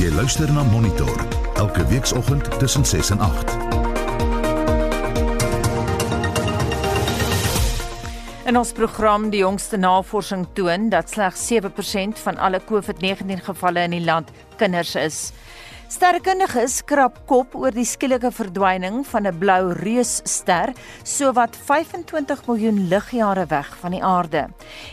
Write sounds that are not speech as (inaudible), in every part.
Jy luister na Monitor elke weekoggend tussen 6 en 8. In ons program die jongste navorsing toon dat slegs 7% van alle COVID-19 gevalle in die land kinders is. Sterrekundiges krap kop oor die skielike verdwyning van 'n blou reusster sowat 25 miljoen ligjare weg van die aarde.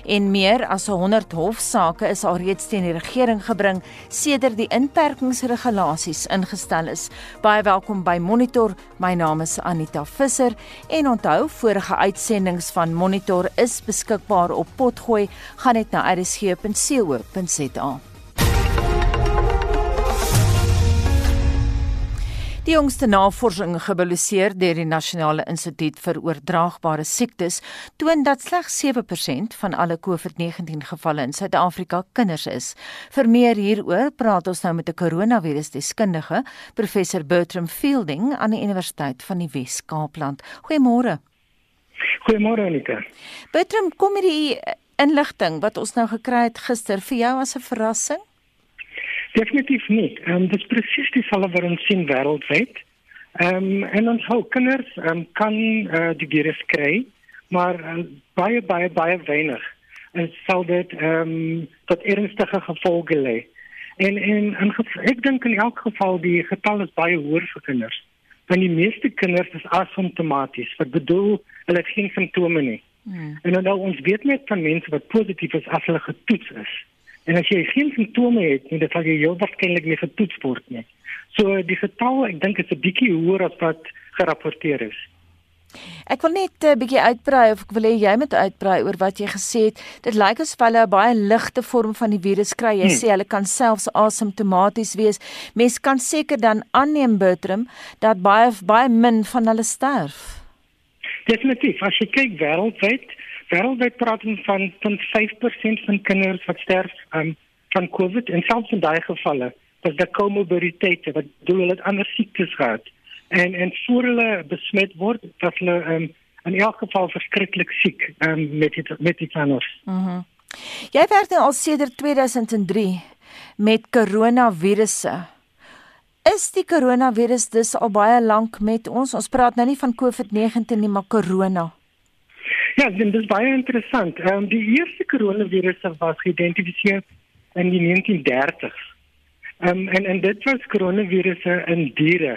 En meer as 100 hofsaake is alreeds teen die regering gebring sedert die inperkingsregulasies ingestel is. Baie welkom by Monitor. My naam is Anita Visser en onthou vorige uitsendings van Monitor is beskikbaar op Potgooi. Gaan net na rsg.co.za. Die jongste navorsing gepubliseer deur die Nasionale Instituut vir Oordraagbare Siektes toon dat slegs 7% van alle COVID-19 gevalle in Suid-Afrika kinders is. Vir meer hieroor praat ons nou met 'n koronavirusdeskundige, professor Bertram Fielding aan die Universiteit van die Wes-Kaapland. Goeiemôre. Goeiemôre Anita. Bertram, kom hierdie inligting wat ons nou gekry het gister vir jou as 'n verrassing? Definitief nie. Ehm um, dit is presies dieselfde wat ons sien wêreldwyd. Ehm um, en ons hou kinders um, kan uh, die virus kry, maar uh, baie baie baie weinig. En sal dit ehm um, tot ernstige gevolge lê. En en in ek dink in elk geval die getal is baie hoër vir kinders. Want die meeste kinders is asymptomaties. Wat bedoel hulle het geen simptome nie. Hmm. En nou, ons weet net van mense wat positief is as hulle getoets is. En as jy geen simptome het nie, dan sal jy heel waarskynlik nie getoets word nie. So die getal, ek dink is 'n bietjie hoër as wat gerapporteer is. Ek wil net 'n uh, bietjie uitbrei of ek wil hê jy moet uitbrei oor wat jy gesê het. Dit lyk asof hulle 'n baie ligte vorm van die virus kry. Jy hmm. sê hulle kan selfs asymptomaties wees. Mens kan seker dan aanneem Bertram dat baie baie min van hulle sterf. Definitief, as jy kyk wêreldwyd, Wêreldwyd praat ons van van 5% van kinders wat sterf um, van COVID en selfs in daai gevalle was daar komorbiditeite wat doen hulle ander siektes gehad. En en voor hulle besmet word, dat hulle um, in elk geval verskriklik siek um, met die, met die kinders. Mhm. Mm Jy werk nou al sedert 2003 met koronavirusse. Is die koronavirus dus al baie lank met ons? Ons praat nou nie van COVID-19 nie, maar korona. Ja, dit is baie interessant. Ehm um, die eerste koronavirus was geïdentifiseer in die 1930s. Ehm um, en en dit was koronavirusse in diere.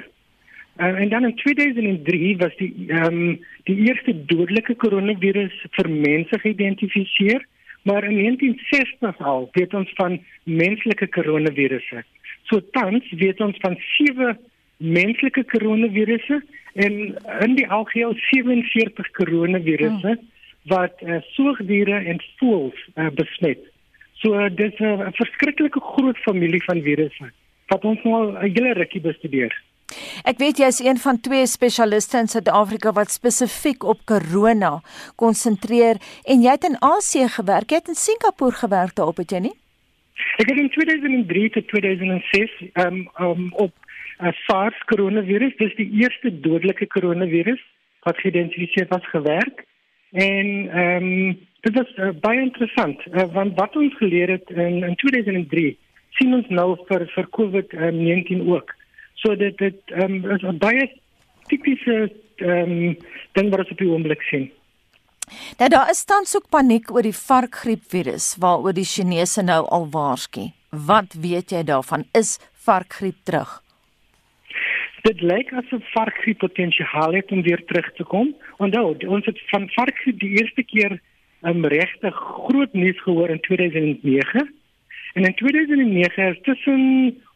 Um, en dan in 2003 was die ehm um, die eerste dodelike koronavirus vir mense geïdentifiseer, maar in 1960 al weet ons van menslike koronavirusse. So tans weet ons van sewe menslike koronavirusse en in die algeheel 47 koronavirusse hmm. Wat uh, soogdiere en voëls uh, besmet. So uh, dis 'n uh, verskriklike groot familie van virusse wat ons nou al 'n hele rukkie bestudeer. Ek weet jy is een van twee spesialiste in Suid-Afrika wat spesifiek op corona konsentreer en jy het in Asië gewerk, jy het in Singapore gewerk daarop het jy nie? Ek het in 2003 tot 2006 um, um, op uh, SARS koronavirus, dis die eerste dodelike koronavirus wat geïdentifiseer was gewerk. En ehm um, dit was uh, baie interessant uh, want wat ons geleer het in, in 2003 sien ons nou vir vir COVID-19 ook. So dit dit ehm um, is 'n baie tipiese ehm um, ding wat ons op die oomblik sien. Nou daar is tans ook paniek oor die varkgriepvirus waaroor die Chinese nou al waarsku. Wat weet jy daarvan? Is varkgriep terug? Dit lyk asof varkgriep potensiaal het om weer terug te kom. Onthou, ons het van varkgriep die eerste keer 'n um, regte groot nuus gehoor in 2009. En in 2009 is tussen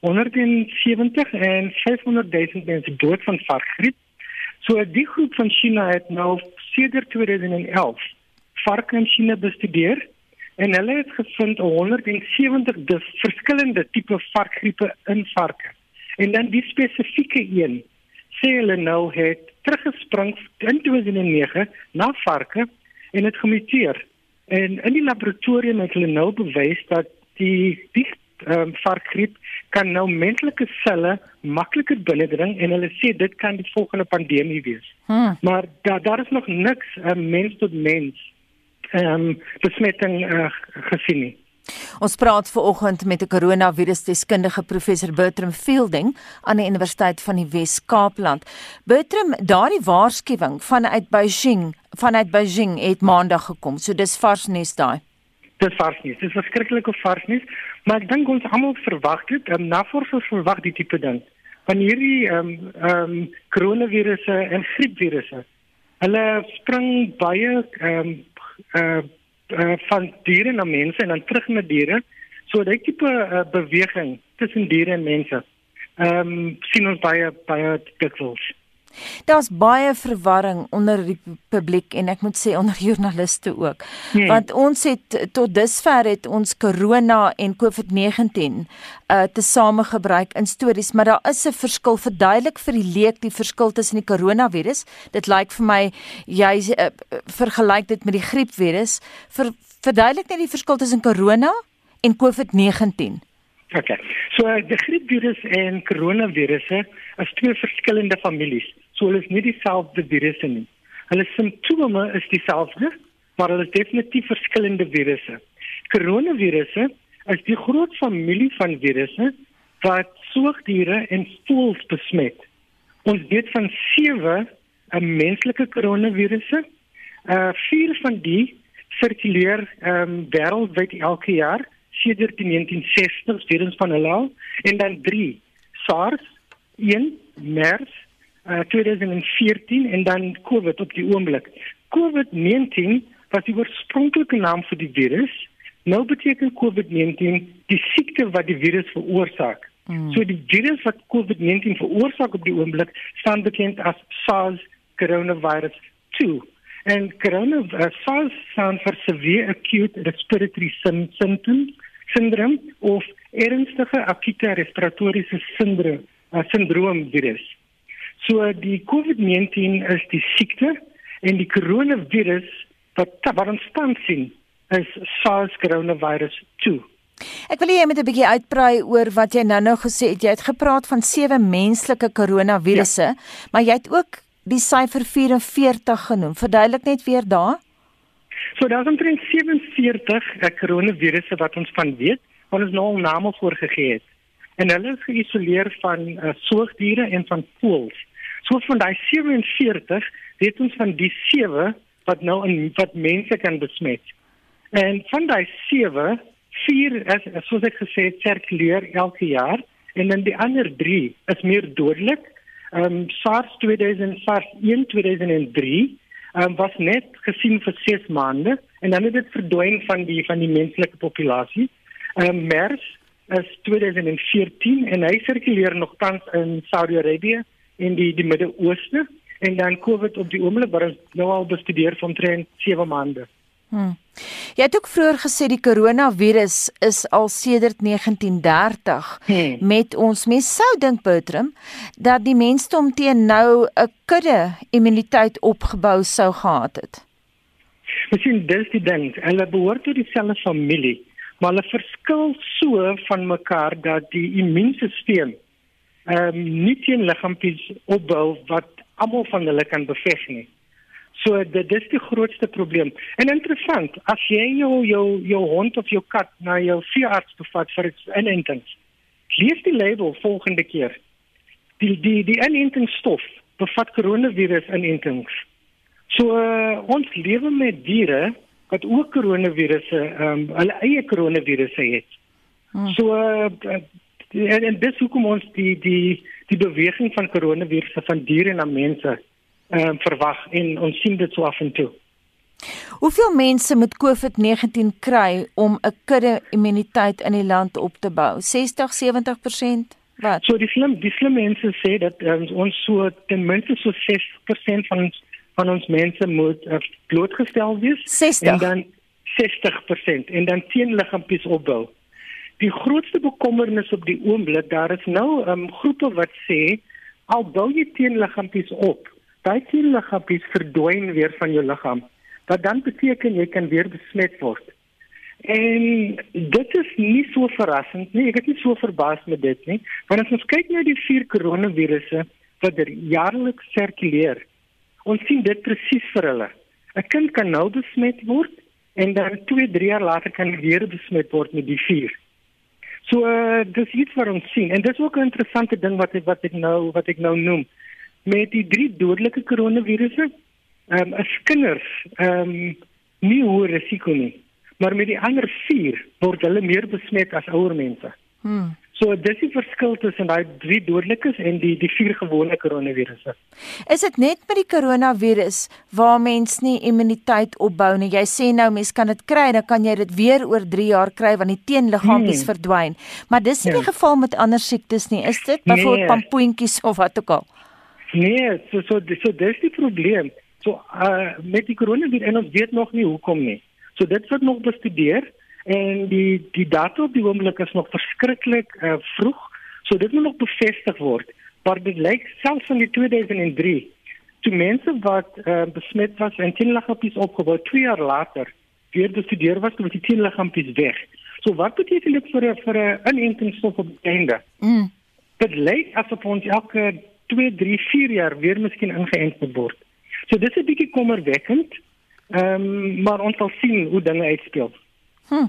170 en 500 000 mense dood van varkgriep. So die groep van China het nou sedert 2011 varke in China bestudeer en hulle het gevind 170 verskillende tipe varkgriepe in varke. En dan die spesifieke een sê hulle nou het teruggespring in 2009 na varke en het gemuteer. En in die laboratorium het hulle nou bewys dat die die um, varkgriep kan nou menslike selle makliker binnendring en hulle sê dit kan die volgende pandemie wees. Hmm. Maar daar daar is nog niks um, mens tot mens ehm um, besmetting uh, gesien nie. Ons praat ver oggend met 'n koronavirusdeskundige professor Bertram Fielding aan die Universiteit van die Wes-Kaapland. Bertram, daardie waarskuwing vanuit Beijing, vanuit Beijing het maandag gekom. So dis vars nuus daai. Dis vars nuus. Dis verskriklike vars nuus, maar ek dink ons almal verwag dit. Um, navorsers verwag die tipe ding. Van hierdie ehm um, ehm um, koronavirusse en griepvirusse. Hulle spring baie ehm um, uh uh, van diere na mense en dan terug na diere. So daai tipe uh, beweging tussen diere en mense. Ehm um, sien ons baie baie dikwels. Daar's baie verwarring onder die publiek en ek moet sê onder (laughs) joernaliste ook. Hmm. Want ons het tot dusver het ons corona en COVID-19 uh tesame gebruik in stories, maar daar is 'n verskil verduidelik vir die leek die verskil tussen die koronavirus. Dit lyk vir my jy uh, vergelyk dit met die griepvirus. Ver, verduidelik net die verskil tussen corona en COVID-19. Okay. So die griepvirus en koronavirusse is twee verskillende families. So hulle is nie dieselfde virusse nie. Hulle simptome is dieselfde, maar hulle is definitief verskillende virusse. Koronavirusse is die groot familie van virusse wat soogdiere en voëls besmet. Ons weet van 7 menslike koronavirusse. Uh vier van die sirkuleer ehm um, wêreldwyd elke jaar sedert die 1960s students van hulle en dan 3 SARS, 1 MERS, uh, 2014 en dan COVID op die oomblik. COVID-19 was die oorspronklike naam vir die virus. Nou beteken COVID-19 die siekte wat die virus veroorsaak. Mm. So die virus wat COVID-19 veroorsaak op die oomblik staan bekend as SARS coronavirus 2. En corona uh, SARS staan vir severe acute respiratory symptoms syndroom of ernstige akute respiratoriese sindroom uh, syndroom virus. So die COVID-19 is die siekte en die coronavirus wat wat ontstaan sien is SARS coronavirus 2. Ek wil hê jy moet 'n bietjie uitbrei oor wat jy nou-nou gesê het. Jy het gepraat van sewe menslike koronavirusse, ja. maar jy het ook die syfer 44 genoem. Verduidelik net weer daar. So daar's omtrent 47 koronavirusse wat ons van weet, wat ons nou al name voorgegee het. En hulle is geïsoleer van uh, soogdiere en van voëls. So van daai 47 weet ons van die 7 wat nou in wat mense kan besmet. En van daai 7, 4 is soos ek gesê het, sirkuleer elke jaar en dan die ander 3 is meer dodelik. Ehm um, SARS 2000 SARS 1 2003 um, was net gesien vir 6 maande en dan het dit verdwyn van die van die menslike populasie. Ehm um, MERS is 2014 en hy sirkuleer nog tans in Saudi-Arabië en die die Midde-Ooste en dan COVID op die oomblik wat ons nou al bestudeer van trend 7 maande. Hmm. Jy het ook vroeër gesê die koronavirus is al sedert 1930 hmm. met ons. Mens sou dink Bertram dat die mensdom teen nou 'n kudde immuniteit opgebou sou gehad het. Miskien dis die ding. Hulle behoort tot dieselfde familie, maar hulle verskil so van mekaar dat die immuunstelsel ehm um, nie teen liggaampies opbou wat almal van hulle kan beveg nie. So dit dis die grootste probleem. En interessant, as jy jou jou jou hond of jou kat na jou veearts bevat vir inentings, lees die label volgende keer. Die die die inentingsstof bevat koronavirus inentings. So uh, ons lewe met diere wat ook koronavirusse ehm um, hulle eie koronavirusse het. Hmm. So uh, en, en dis hoekom ons die die die beweging van koronavirusse van diere na mense uh, verwag en ons sien dit so af en toe. Hoeveel mense moet COVID-19 kry om 'n kudde immuniteit in die land op te bou? 60, 70%? Wat? So die slim die slim mense sê dat um, ons so ten minste so 60% van ons van ons mense moet uh, blootgestel wees 60. en dan 60% en dan teenliggaampies opbou. Die grootste bekommernis op die oomblik, daar is nou um, groepe wat sê al bou jy teenliggaampies op, daai teenliggaampies verdwyn weer van jou liggaam, wat dan beteken jy kan weer besmet word. En dit is nie so verrassend nie. Ek is nie so verbaas met dit nie, want as ons kyk na die vier koronavirusse wat er jaarliks sirkuleer, ons sien dit presies vir hulle. 'n Kind kan nou besmet word en dan 2-3 jaar later kan jy weer besmet word met die vier. So uh, dis iets wat ons sien en dis ook 'n interessante ding wat ek wat ek nou wat ek nou noem met die drie dodelike koronavirusse. Ehm um, as kinders ehm um, nie hoë risiko nie, maar met die ander vier word hulle meer besmet as ouer mense. Hmm. So dis die verskil tussen daai drie dodelikes en die die vier gewone koronavirusse. Is dit net met die koronavirus waar mens nie immuniteit opbou nie? Jy sê nou mens kan dit kry, dan kan jy dit weer oor 3 jaar kry want die teenliggaampies hmm. verdwyn. Maar dis nie ja. die geval met ander siektes nie. Is dit byvoorbeeld nee. pampoentjies of wat ook al? Nee, so so so dis die probleem. So uh met die koronavirus en ons weet nog nie hoekom nie. So dit word nog bestudeer en die die data op die oomblik is nog verskriklik uh, vroeg. So dit moet nog bevestig word. Maar dit lyk selfs in die 2003 toe mense wat uh, besmet was en teenliggaampies opgebou 2 jaar later weer bestudeer was met die teenliggaampies weg. So wat beteken dit vir vir 'n inentingsstof op die einde? Mm. dit lyk asof ons elke 2 3 4 jaar weer miskien ingeënt moet word. So dit is 'n bietjie kommerwekkend ehm um, maar ons sal sien hoe dinge uitspeel Hm.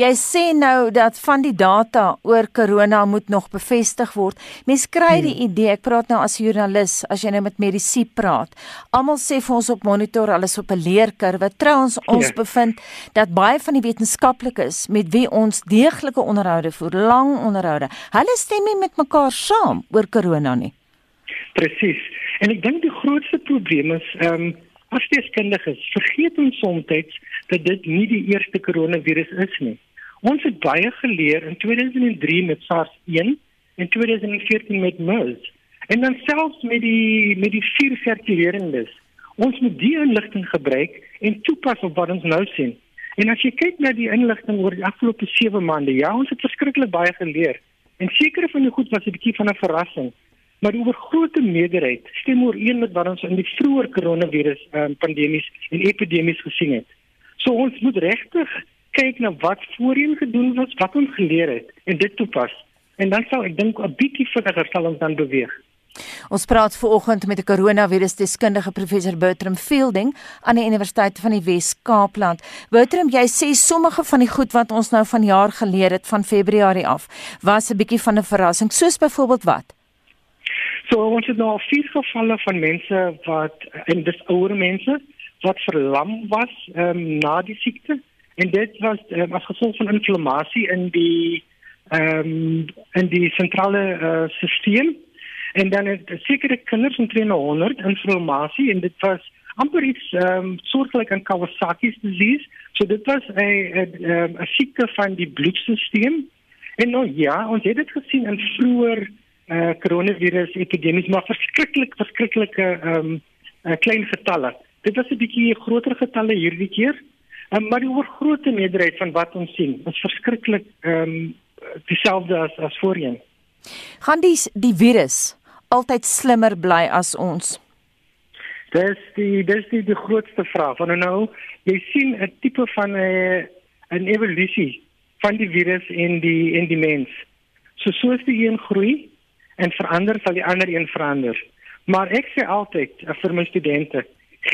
Jy sê nou dat van die data oor corona moet nog bevestig word. Mens kry die hmm. idee, ek praat nou as joernalis, as jy nou met medisy praat. Almal sê vir ons op monitor alles op 'n leerkurwe. Trouens ons ja. bevind dat baie van die wetenskaplikes met wie ons deeglike onderhoude voer, lang onderhoude, hulle stem nie met mekaar saam oor corona nie. Presies. En ek dink die grootste probleem is ehm um, as deskundiges vergeet ons soms dat dit nie die eerste koronavirus is nie. Ons het baie geleer in 2003 met SARS-1 en 2014 met MERS. En dan selfs met die met die vier sirkulerendes. Ons moet die inligting gebruik en toepas op wat ons nou sien. En as jy kyk na die inligting oor die afgelope 7 maande, ja, ons het verskriklik baie geleer. En sekere van die goed was 'n bietjie van 'n verrassing. Maar die oorgrootste meerderheid stem ooreen met wat ons in die vroeë koronavirus um, pandemies en epidemies gesien het. So ons moet regtig kyk na wat voorheen gedoen was, wat ons geleer het en dit toepas. En dan sal ek dink 'n bietjie vinniger sal ons dan beweeg. Ons praat veraloggend met 'n koronavirusdeskundige professor Bertram Fielding aan die Universiteit van die Wes-Kaapland. Bertram, jy sê sommige van die goed wat ons nou van jaar geleer het van Februarie af, was 'n bietjie van 'n verrassing, soos byvoorbeeld wat? So ons het nou al vier gevalle van mense wat en dis ouer mense wat verlam was um, na die siekte. En dit was um, as gevolg van inflammasie in die ehm um, in die sentrale uh, eh, stelsel en dan het sekere kinders omtrent 100 inflammasie en dit was amper iets ehm um, soortgelyk aan Kawasaki's disease. So dit was 'n 'n siekte van die bloedstelsel en nou ja ons het dit gesien in vroeër uh, coronavirus epidemies maar verskriklik verskriklike ehm um, uh, klein getalle Dit was 'n bietjie groter getalle hierdie keer. Um, maar die oorgrootste meerderheid van wat ons sien, is verskriklik ehm um, dieselfde as as voorheen. Gaan die die virus altyd slimmer bly as ons? Dis die dis die die grootste vraag. Want nou jy sien 'n tipe van 'n 'n evolusie van die virus in die in die mens. So soos die een groei en verander, sal die ander een verander. Maar ek sê altyd uh, vir my studente,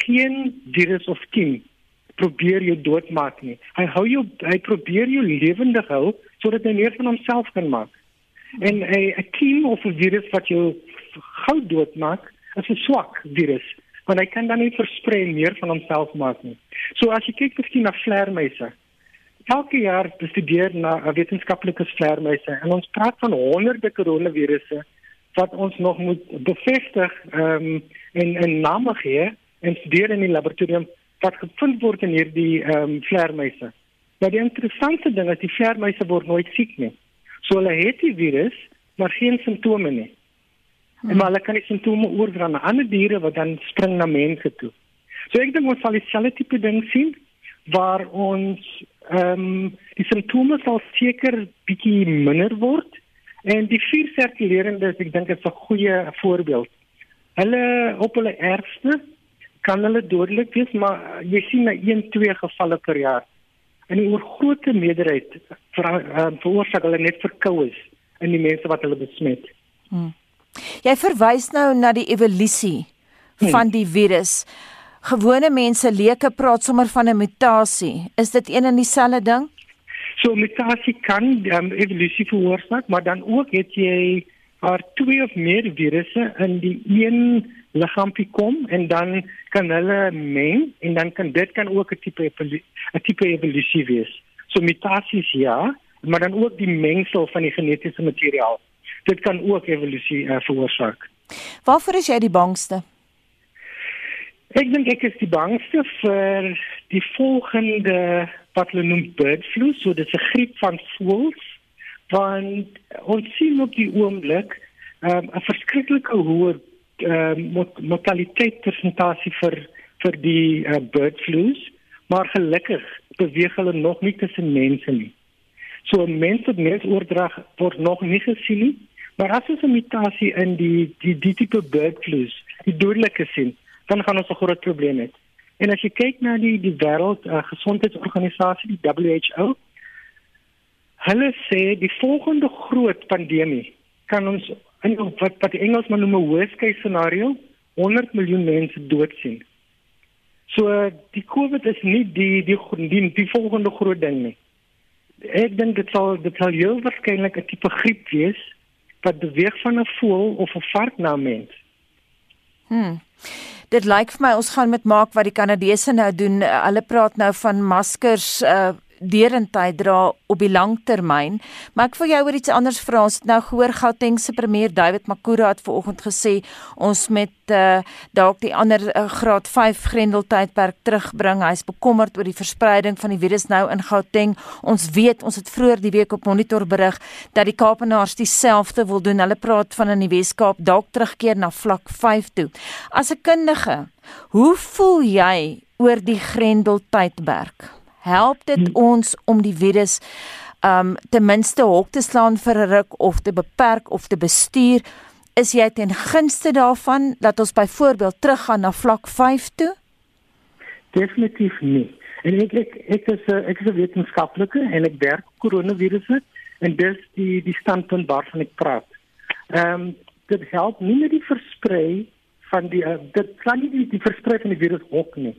geen virus of kiem probeer jou doodmaak nie. Hy hou jou hy probeer jou lewendig hou sodat hy meer van homself kan maak. En 'n kiem of 'n virus wat jou gou doodmaak, is 'n swak virus want hy kan dan nie versprei meer van homself maak nie. So as jy kyk miskien na vleermuise. Elke jaar bestudeer na wetenskaplike vleermuise en ons praat van honderde koronavirusse wat ons nog moet bevestig ehm um, en 'n name gee en studeer in die laboratorium wat gevind word in hierdie ehm um, vleermuise. Nou die interessante ding is die vleermuise word nooit siek nie. So hulle het die virus, maar geen simptome nie. Hmm. En maar hulle kan die simptome oordra na ander diere wat dan spring na mense toe. So ek dink ons sal dieselfde tipe ding sien waar ons ehm um, die simptome sal seker bietjie minder word en die vier sirkulerende ek dink dit is 'n goeie voorbeeld. Hulle op hulle ergste kan hulle dodelik wees, maar jy sien na 1-2 gevalle per jaar. En die oorgrootste meerderheid ver, uh, veroorsaak hulle net verkoues in die mense wat hulle besmet. Hmm. Jy verwys nou na die evolusie hmm. van die virus. gewone mense leuke praat sommer van 'n mutasie. Is dit een en dieselfde ding? So mutasie kan um, evolusie veroorsaak, maar dan ook het jy haar twee of meer virusse in die een liggaampie kom en dan kan hulle meng en dan kan dit kan ook 'n tipe 'n tipe evolusie wees. So mutasies ja, maar dan ook die mengsel van die genetiese materiaal. Dit kan ook evolusie uh, veroorsaak. Waarvoor is jy die bangste? Ek dink ek is die bangste vir die volgende wat hulle noem bird flu, so dit is 'n griep van voëls. Want ons sien op die oomblik um, 'n verskriklike hoë uh, mortaliteit persentasie vir vir die uh, bird flus, maar gelukkig beweeg hulle nog nie tussen mense nie. So mense met mensoordrag word nog nie gesien nie, maar as ons 'n mutasie in die die die tipe bird flus, die dodelike sien, dan gaan ons 'n groot probleem hê. En as jy kyk na die die wêreld uh, gesondheidsorganisasie, die WHO, hulle sê die volgende groot pandemie kan ons in wat wat die Engelsman noem 'n worst case scenario 100 miljoen mense dood sien. So die COVID is nie die die die, die volgende groot ding nie. Ek dink dit sal dit sal heel waarskynlik 'n tipe griep wees wat beweeg van 'n voël of 'n vark na mens. Hm. Dit lyk vir my ons gaan met maak wat die Kanadese nou doen. Hulle praat nou van maskers uh derentyd dra op die lang termyn. Maar ek wil jou oor iets anders vra. Ons het nou gehoor Gauteng se premier David Makura het vanoggend gesê ons met uh, dalk die ander uh, graad 5 grendeltydperk terugbring. Hy's bekommerd oor die verspreiding van die virus nou in Gauteng. Ons weet ons het vroeër die week op monitor berig dat die Kaapenaars dieselfde wil doen. Hulle praat van in die Wes-Kaap dalk terugkeer na vlak 5 toe. As 'n kundige, hoe voel jy oor die grendeltydperk? Help dit hmm. ons om die virus um ten minste hok te slaan vir 'n ruk of te beperk of te bestuur. Is jy ten gunste daarvan dat ons byvoorbeeld teruggaan na vlak 5 toe? Definitief nie. En ek ek ek is ek is 'n wetenskaplike en ek werk koronavirusse en dis die die standpunt waarvan ek praat. Ehm um, dit help nie met die versprei van die uh, dit kan nie die, die versprei van die virus hok nie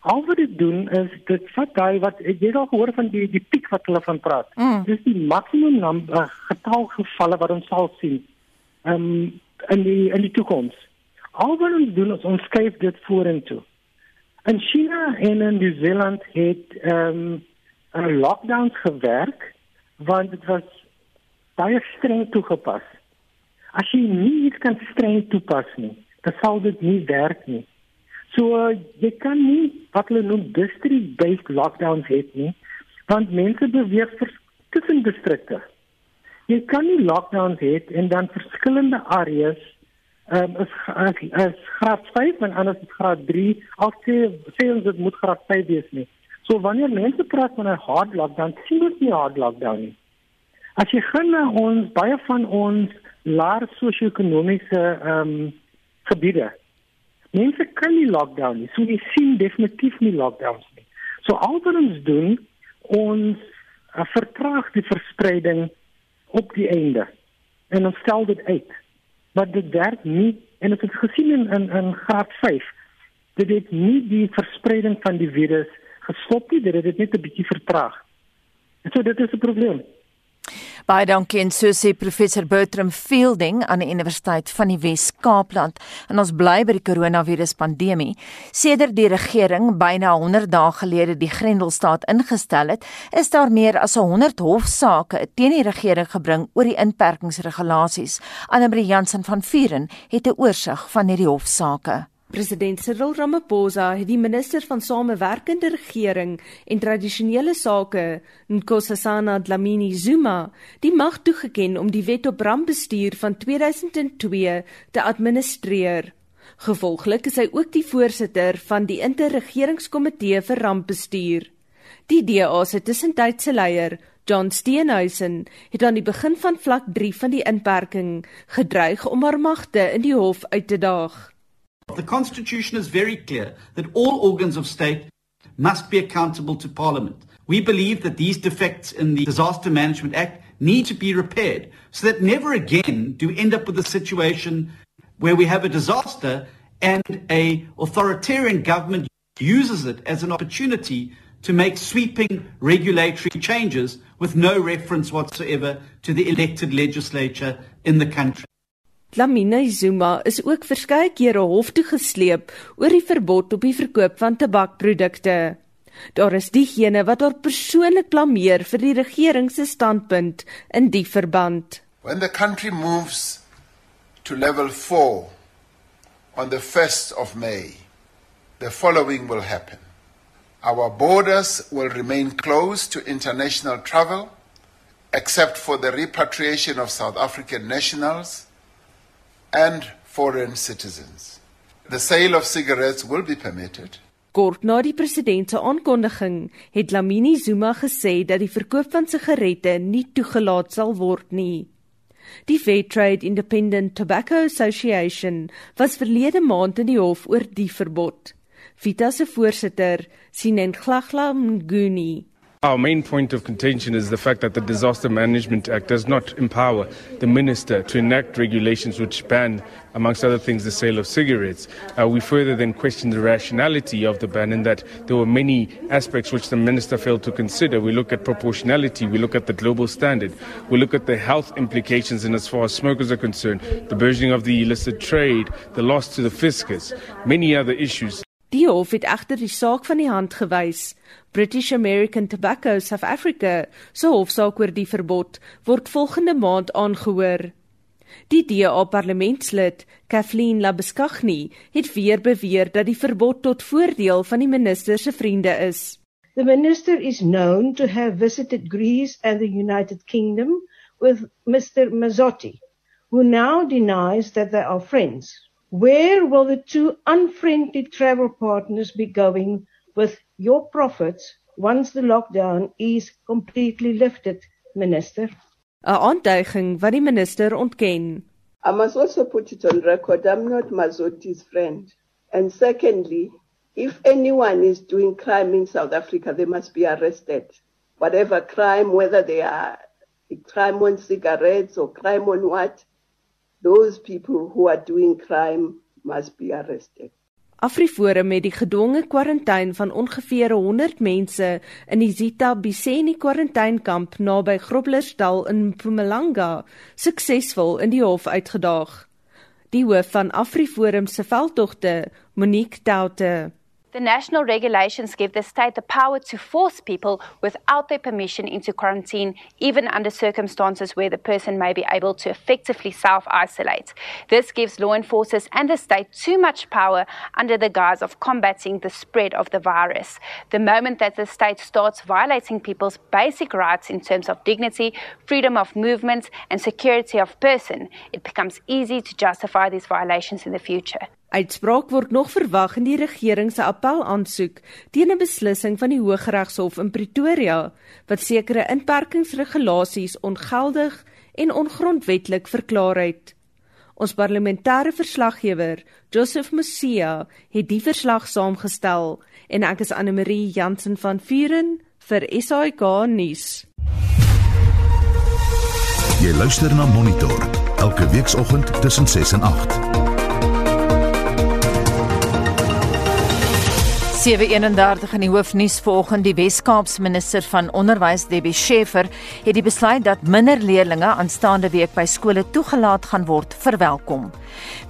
Al wat dit doen is dit vat daai wat jy al gehoor van die die piek wat hulle van praat. Mm. Dis die maksimum uh, getal gevalle wat ons sal sien. Ehm um, in die in die toekoms. Al wat ons doen is ons skuif dit vorentoe. In China en in New Zealand het ehm um, 'n lockdown gewerk want dit was baie streng toegepas. As jy nie iets kan streng toepas nie, dan sal dit nie werk nie. So jy kan nie wat hulle noem district based lockdowns hê nie, want mense beweeg tussen distrikte. Jy kan nie lockdowns hê en dan verskillende areas ehm um, is, is is graad 5 en anders is graad 3, al sê sê ons dit moet graad 5 wees nie. So wanneer mense praat van 'n hard lockdown, sien dit nie hard lockdown nie. As jy gaan na ons baie van ons laer sosio-ekonomiese ehm um, gebiede Mense kan nie lockdown nie. So jy sien definitief nie lockdowns nie. So al wat ons doen, ons uh, vertraag die verspreiding op die einde. En ons stel dit uit. Maar dit werk nie en dit is gesien in in, in graad 5. Dit het nie die verspreiding van die virus gestop nie, dit het dit net 'n bietjie vertraag. En so dit is 'n probleem. Baie dankie en so sê professor Bertram Fielding aan die Universiteit van die Wes-Kaapland. En ons bly by die koronavirus pandemie. Sedert die regering byna 100 dae gelede die Grendelstaat ingestel het, is daar meer as 100 hofsaake teen die regering gebring oor die inperkingsregulasies. Annelie Jansen van Vuren het 'n oorsig van hierdie hofsaake. President Cyril Ramaphosa het die minister van samewerkende regering en tradisionele sake, Nkosazana Dlamini Zuma, die mag toegeken om die wet op rampbestuur van 2002 te administreer. Gevolglik is hy ook die voorsitter van die interregeringskomitee vir rampbestuur. Die DA se tussentydse leier, John Steenhuisen, het aan die begin van vlak 3 van die inperking gedreig om haar magte in die hof uit te daag. The Constitution is very clear that all organs of state must be accountable to Parliament. We believe that these defects in the Disaster Management Act need to be repaired so that never again do we end up with a situation where we have a disaster and a authoritarian government uses it as an opportunity to make sweeping regulatory changes with no reference whatsoever to the elected legislature in the country. Lamine Zuma is ook verskeie kere hof toe gesleep oor die verbod op die verkoop van tabakprodukte. Daar is diegene wat haar persoonlik blameer vir die regering se standpunt in die verband. When the country moves to level 4 on the 1st of May, the following will happen. Our borders will remain closed to international travel except for the repatriation of South African nationals and foreign citizens. The sale of cigarettes will be permitted. Kort na die president se aankondiging het Lamini Zuma gesê dat die verkoop van sigarette nie toegelaat sal word nie. Die Fair Trade Independent Tobacco Association was verlede maand in die hof oor die verbod. Vita se voorsitter, Sinen Glagla Mnguni, Our main point of contention is the fact that the Disaster Management Act does not empower the minister to enact regulations which ban, amongst other things, the sale of cigarettes. Uh, we further then question the rationality of the ban in that there were many aspects which the minister failed to consider. We look at proportionality, we look at the global standard, we look at the health implications in as far as smokers are concerned, the burgeoning of the illicit trade, the loss to the fiscus, many other issues. Die hof het egter die saak van die hand gewys. British American Tobacco South Africa se hofsaak oor die verbod word volgende maand aangehoor. Die DA parlementslid, Kathleen Labeskagni, het weer beweer dat die verbod tot voordeel van die minister se vriende is. The minister is known to have visited Greece and the United Kingdom with Mr. Mazzotti, who now denies that they are friends. Where will the two unfriendly travel partners be going with your profits once the lockdown is completely lifted, Minister? 'n Aanduiging wat die minister ontken. I must also put it on record I'm not Mazotti's friend. And secondly, if anyone is doing crime in South Africa, they must be arrested. Whatever crime, whether they are crime on cigarettes or crime on what, those people who are doing crime must be arrested. Afriforum het die gedwonge kwarantyne van ongeveer 100 mense in die Zita Biseni kwarantainekamp naby Groblersdal in Mpumalanga suksesvol in die hof uitgedaag. Die hoof van Afriforum se veldtogte, Monique Taute, The national regulations give the state the power to force people without their permission into quarantine, even under circumstances where the person may be able to effectively self isolate. This gives law enforcers and the state too much power under the guise of combating the spread of the virus. The moment that the state starts violating people's basic rights in terms of dignity, freedom of movement, and security of person, it becomes easy to justify these violations in the future. Uitspraak word nog verwag in die regering se appel aansoek teen 'n beslissing van die Hooggeregshof in Pretoria wat sekere inperkingsregulasies ongeldig en ongrondwetlik verklaar het. Ons parlementêre verslaggewer, Joseph Musia, het die verslag saamgestel en ek is Anne Marie Jansen van Vuren vir SAK nuus. Jy luister na Monitor elke weekoggend tussen 6 en 8. 731 in die hoofnuus vanoggend die Wes-Kaapse minister van onderwys Debbie Schiefer het die besluit dat minder leerders aanstaande week by skole toegelaat gaan word verwelkom.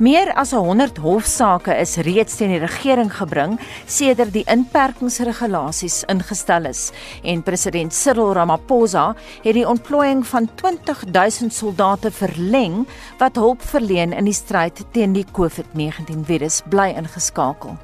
Meer as 100 hofsaake is reeds teen die regering gebring sedert die inperkingsregulasies ingestel is en president Cyril Ramaphosa het die ontplooiing van 20 000 soldate verleng wat hulp verleen in die stryd teen die COVID-19 virus bly ingeskakel.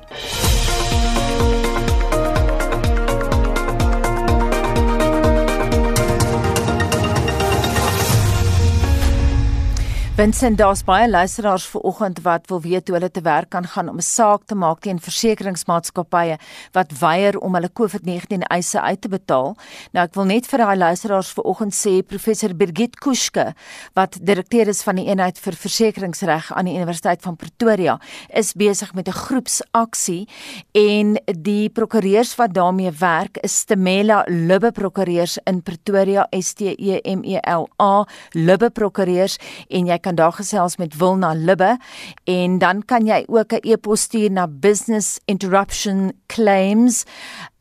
Vincent, daar's baie luisteraars vanoggend wat wil weet hoe hulle te werk kan gaan om 'n saak te maak teen versekeringsmaatskappye wat weier om hulle COVID-19 eise uit te betaal. Nou ek wil net vir daai luisteraars vanoggend sê professor Birgit Kuske wat direkteur is van die eenheid vir versekeringsreg aan die Universiteit van Pretoria is besig met 'n groepsaksie en die prokureurs wat daarmee werk is Stemela Lubbe Prokureurs in Pretoria S T E M E L A Lubbe Prokureurs en jy kan daar gesels met Wilna Libbe en dan kan jy ook 'n e-pos stuur na business interruption claims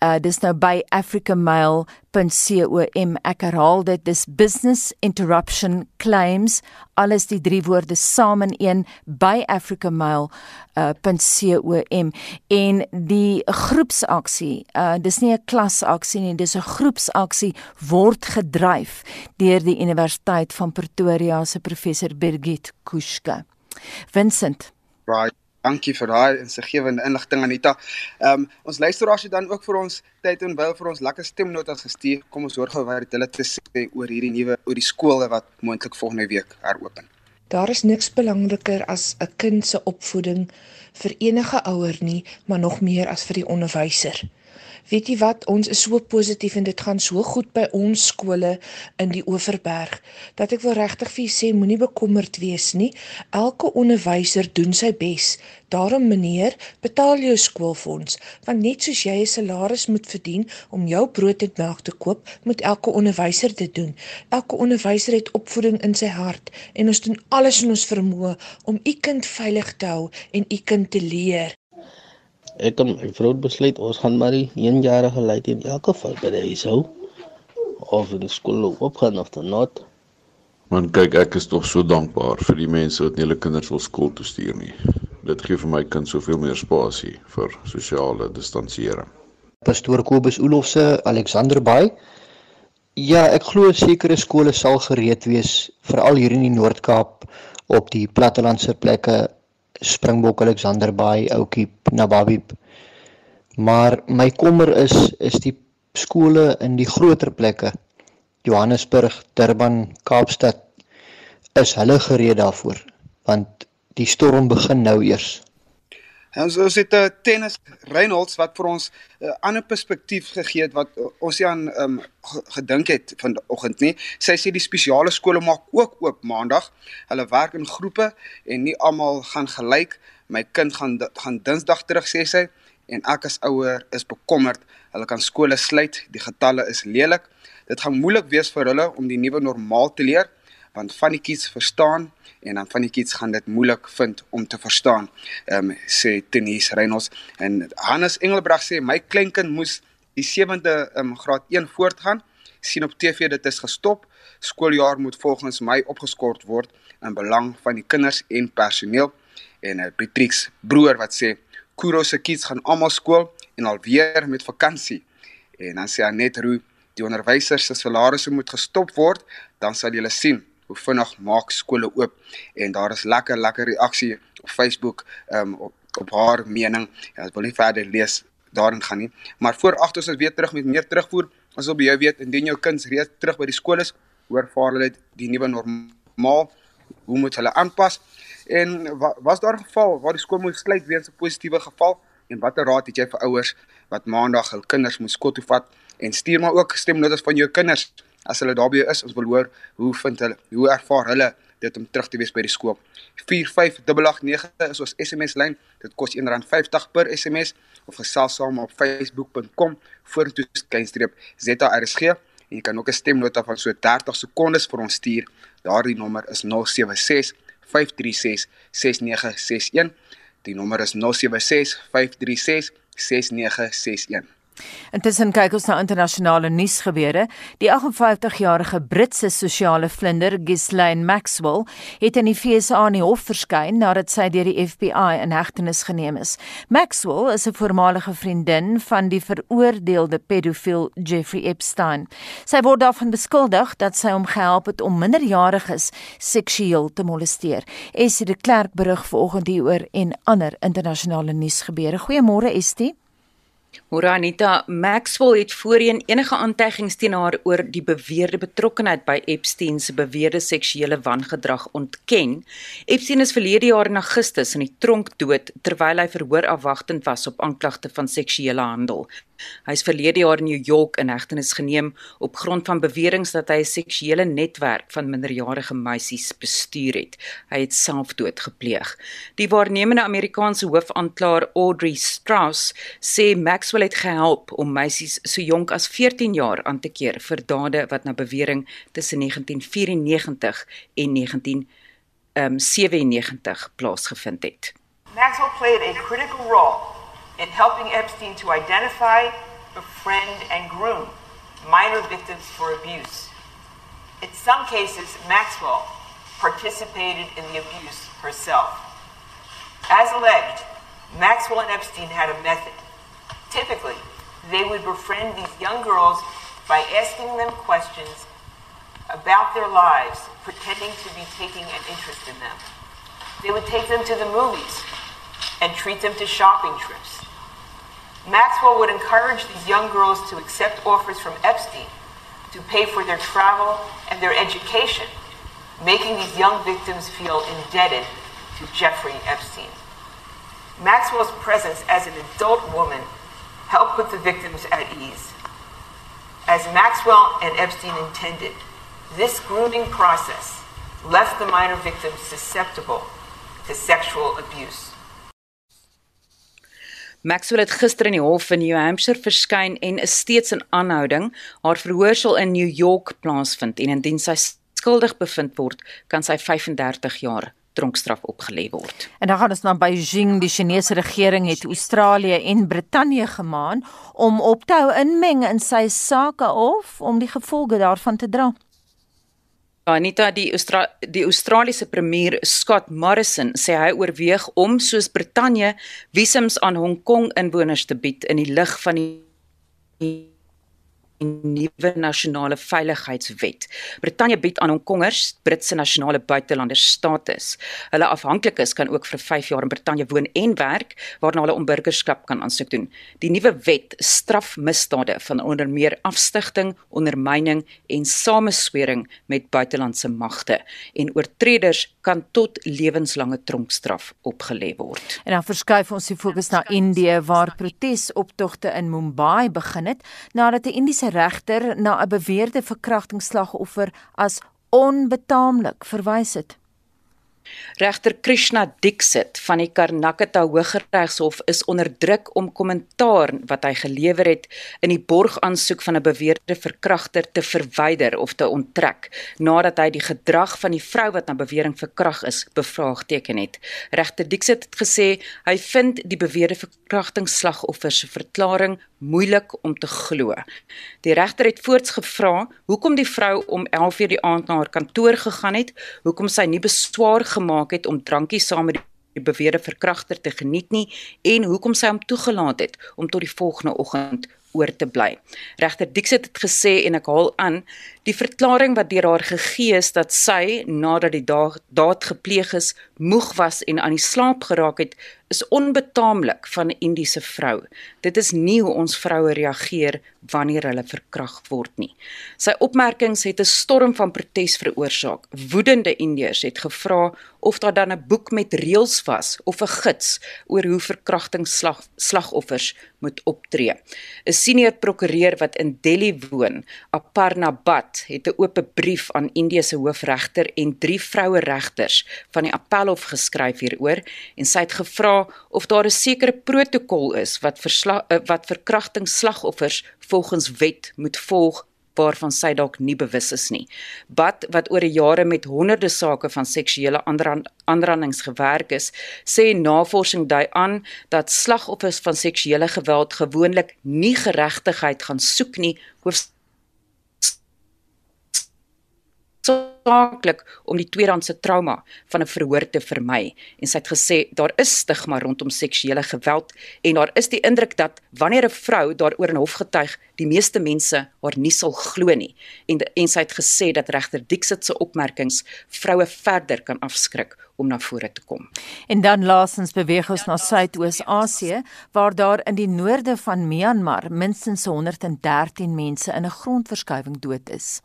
Uh dis nou by africamail.com. Ek herhaal dit, dis business interruption claims, alles die drie woorde saam in een by africamail.com. Uh, en die groepsaksie, uh dis nie 'n klasaksie nie, dis 'n groepsaksie word gedryf deur die Universiteit van Pretoria se professor Birgit Kuschke. Vincent. Right. Dankie vir daai insiggewende inligting Anita. Ehm um, ons luisteraars het dan ook vir ons tyd en wil vir ons lekker stemnotas gestuur. Kom ons hoor gou wat hulle te sê oor hierdie nuwe oor die skole wat moontlik volgende week heropen. Daar is niks belangriker as 'n kind se opvoeding vir enige ouer nie, maar nog meer as vir die onderwyser. Weet jy wat, ons is so positief en dit gaan so goed by ons skole in die Oeverberg dat ek wil regtig vir julle sê moenie bekommerd wees nie. Elke onderwyser doen sy bes. Daarom meneer, betaal jou skoolfonds, want net soos jy 'n salaris moet verdien om jou brood en melk te koop, moet elke onderwyser dit doen. Elke onderwyser het opvoeding in sy hart en ons doen alles in ons vermoë om u kind veilig te hou en u kind te leer. Ek en my vrou besluit ons gaan maar die 1 jarige lei in elke geval by die huis hou of in skool opgaan of dan not. Man kyk ek is tog so dankbaar vir die mense wat nie hulle kinders wil skool toe stuur nie. Dit gee vir my kind soveel meer spasie vir sosiale distansiering. Pastoor Kobus Olofse, Alexander Bay. Ja, ek glo sekere skole sal gereed wees veral hier in die Noord-Kaap op die plattelandse plekke Springbok Alexander Bay, Oukie, Nababi. Maar my kommer is is die skole in die groter plekke. Johannesburg, Durban, Kaapstad is hulle gereed daarvoor want die storm begin nou eers. Ons ons het 'n uh, tennis Reinholds wat vir ons 'n uh, ander perspektief gegee het wat uh, ons nie aan um, gedink het vanoggend nie. Sy sê die spesiale skole maak ook oop maandag. Hulle werk in groepe en nie almal gaan gelyk. My kind gaan gaan Dinsdag terug sê sy en ek as ouer is bekommerd. Hulle kan skole sluit. Die getalle is lelik. Dit gaan moeilik wees vir hulle om die nuwe normaal te leer want van die kids verstaan en dan van die kids gaan dit moeilik vind om te verstaan. Ehm um, sê Tenies Reynolds en Hannes Engelbreg sê my kleinkind moes die 7de um, graad 1 voortgaan. sien op TV dit is gestop. Skooljaar moet volgens my opgeskort word in belang van die kinders en personeel. En uh, Patrix broer wat sê Kuro se kids gaan almal skool en alweer met vakansie. En dan sê Anet Roo die onderwysers se salarisse moet gestop word, dan sal julle sien hoe vinnig maak skole oop en daar is lekker lekker reaksie op Facebook um, op op haar mening. Ja, ek wil nie verder lees daarin gaan nie, maar voor agter ons weer terug met meer terugvoer. Ons wil by jou weet indien jou kind reeds terug by die skool is, hoe ervaar hulle die nuwe normaal? Hoe moet hulle aanpas? En was daar 'n geval waar die skool moet sluit weens 'n positiewe geval? En watter raad het jy vir ouers wat maandag hul kinders moet skool toe vat? En stuur maar ook stemnotas van jou kinders as hulle daarby is, ons wil hoor hoe vind hulle, hoe ervaar hulle dit om terug te wees by die skool. 45889 is ons SMS lyn. Dit kos R1.50 per SMS of gesels saam op facebook.com vorentoe skynstreep ZARSG en jy kan ook 'n stemnota van so 30 sekondes vir ons stuur. Daardie nommer is 076 536 6961. Die nommer is 076 536 6961. Intussen kyk ons na internasionale nuusgebeure. Die 58-jarige Britse sosiale vlinder Ghislaine Maxwell het in die FSA in die hof verskyn nadat sy deur die FBI in hegtenis geneem is. Maxwell is 'n voormalige vriendin van die veroordeelde pedofiel Jeffrey Epstein. Sy word daarvan beskuldig dat sy hom gehelp het om minderjariges seksueel te molesteer. Esie de Klerk berig vanoggend hieroor en ander internasionale nuusgebeure. Goeiemôre Estie. Moranita Maxwell het voorheen enige aantuigings teen haar oor die beweerde betrokkeheid by Epstein se beweerde seksuele wangedrag ontken. Epstein is verlede jaar in Augustus in die tronk dood terwyl hy verhoor afwagtend was op aanklagte van seksuele handel. Hy is verlede jaar in New York in hegtenis geneem op grond van beweringe dat hy 'n seksuele netwerk van minderjarige meisies bestuur het. Hy het selfdood gepleeg. Die waarnemende Amerikaanse hoofaanklaer Audrey Strauss sê Maxwell het gehelp om meisies so jonk as 14 jaar aan te keer vir dade wat na bewering tussen 1994 en 19 um, 97 plaasgevind het. Maxwell played a critical role in helping Epstein to identify, befriend and groom minor victims for abuse. In some cases, Maxwell participated in the abuse herself. As alleged, Maxwell and Epstein had a method. Typically, they would befriend these young girls by asking them questions about their lives, pretending to be taking an interest in them. They would take them to the movies and treat them to shopping trips. Maxwell would encourage these young girls to accept offers from Epstein to pay for their travel and their education, making these young victims feel indebted to Jeffrey Epstein. Maxwell's presence as an adult woman helped put the victims at ease. As Maxwell and Epstein intended, this grooming process left the minor victims susceptible to sexual abuse. Maxwell het gister in die hof in New Hampshire verskyn en is steeds in aanhouding. Haar verhoor sal in New York plaasvind en indien sy skuldig bevind word, kan sy 35 jaar tronkstraf opgelê word. En dan gaan ons na Beijing. Die Chinese regering het Australië en Brittanje gemaan om op te hou inmeng in sy sake of om die gevolge daarvan te dra. Anita die Austra die Australiese premier Scott Morrison sê hy oorweeg om soos Brittanje visums aan Hong Kong inwoners te bied in die lig van die nuwe nasionale veiligheidswet. Brittanje bied aan Hongkongers Britse nasionale buitelanders status. Hulle afhanklikes kan ook vir 5 jaar in Brittanje woon en werk waarna hulle om burgerskap kan aansoek doen. Die nuwe wet straf misdade van onder meer afstigting, ondermyning en sameswering met buitelandse magte en oortreders kan tot lewenslange tronkstraf opgelê word. En dan verskuif ons die fokus na Indië waar protesoptogte in Mumbai begin het nadat 'n Indiese regter na 'n beweerde verkrachtingsslagoffer as onbetaamlik verwys het. Regter Krishna Dixit van die Karnataka Hooggeregshof is onder druk om kommentaar wat hy gelewer het in die borgaansoek van 'n beweerde verkragter te verwyder of te onttrek nadat hy die gedrag van die vrou wat na bewering verkrag is bevraagteken het. Regter Dixit het gesê hy vind die beweerde verkrachtingsslagoffer se verklaring moeilik om te glo. Die regter het voorts gevra hoekom die vrou om 11:00 die aand na haar kantoor gegaan het, hoekom sy nie beswaar gemaak het om drankie saam met die beweerde verkragter te geniet nie en hoekom sy hom toegelaat het om tot die volgende oggend oor te bly. Regter Dixit het gesê en ek haal aan, die verklaring wat deur haar gegee is dat sy nadat die daad gepleeg is, moeg was en aan die slaap geraak het, is onbetaamlik van 'n Indiese vrou. Dit is nie hoe ons vroue reageer wanneer hulle verkrag word nie. Sy opmerkings het 'n storm van protes veroorsaak. Woedende Indiërs het gevra of daar dan 'n boek met reëls was of 'n gids oor hoe verkrachtingsslagoffers moet optree. 'n Senior prokureur wat in Delhi woon, Aparna Bhatt, het 'n oop brief aan Indië se hoofregter en drie vroue regters van die Appelhof geskryf hieroor en sy het gevra of daar 'n sekere protokol is wat verslag, eh, wat verkrachtingsslagoffers volgens wet moet volg waarvan sy dalk nie bewus is nie. Bad wat oor jare met honderde sake van seksuele aanrandings gewerk is, sê navorsing dui aan dat slagoffers van seksuele geweld gewoonlik nie geregtigheid gaan soek nie, hoofs saaklik om die tweedehandse trauma van 'n verhoor te vermy en sy het gesê daar is stigma rondom seksuele geweld en daar is die indruk dat wanneer 'n vrou daaroor in hof getuig die meeste mense haar nie sal glo nie en en sy het gesê dat regter Dixit se opmerkings vroue verder kan afskrik om na vore te kom. En dan laasens beweeg ons na Suidoos-Asië waar daar in die noorde van Myanmar minstens 113 mense in 'n grondverskuiwing dood is.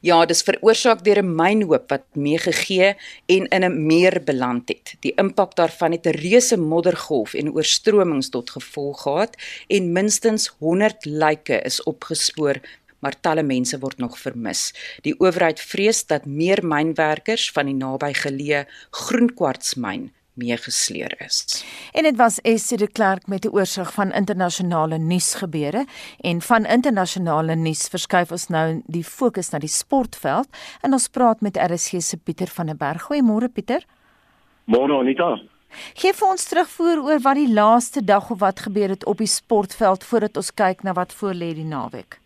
Ja, dis veroorsaak deur 'n mynhoop wat meegegee en in 'n meer beland het. Die impak daarvan het 'n reuse moddergolf en oorstromings tot gevolg gehad en minstens 100 lyke is opgespoor maar talle mense word nog vermis. Die owerheid vrees dat meer mynwerkers van die nabygeleë Groenkwartsmyn meegesleer is. En dit was Essie de Klerk met 'n oorsig van internasionale nuusgebeure en van internasionale nuus verskuif ons nou die fokus na die sportveld en ons praat met RSG se Pieter van der Berg. Goeiemôre Pieter. Môre Anita. Gee vir ons terugvoer oor wat die laaste dag of wat gebeur het op die sportveld voordat ons kyk na wat voor lê die naweek.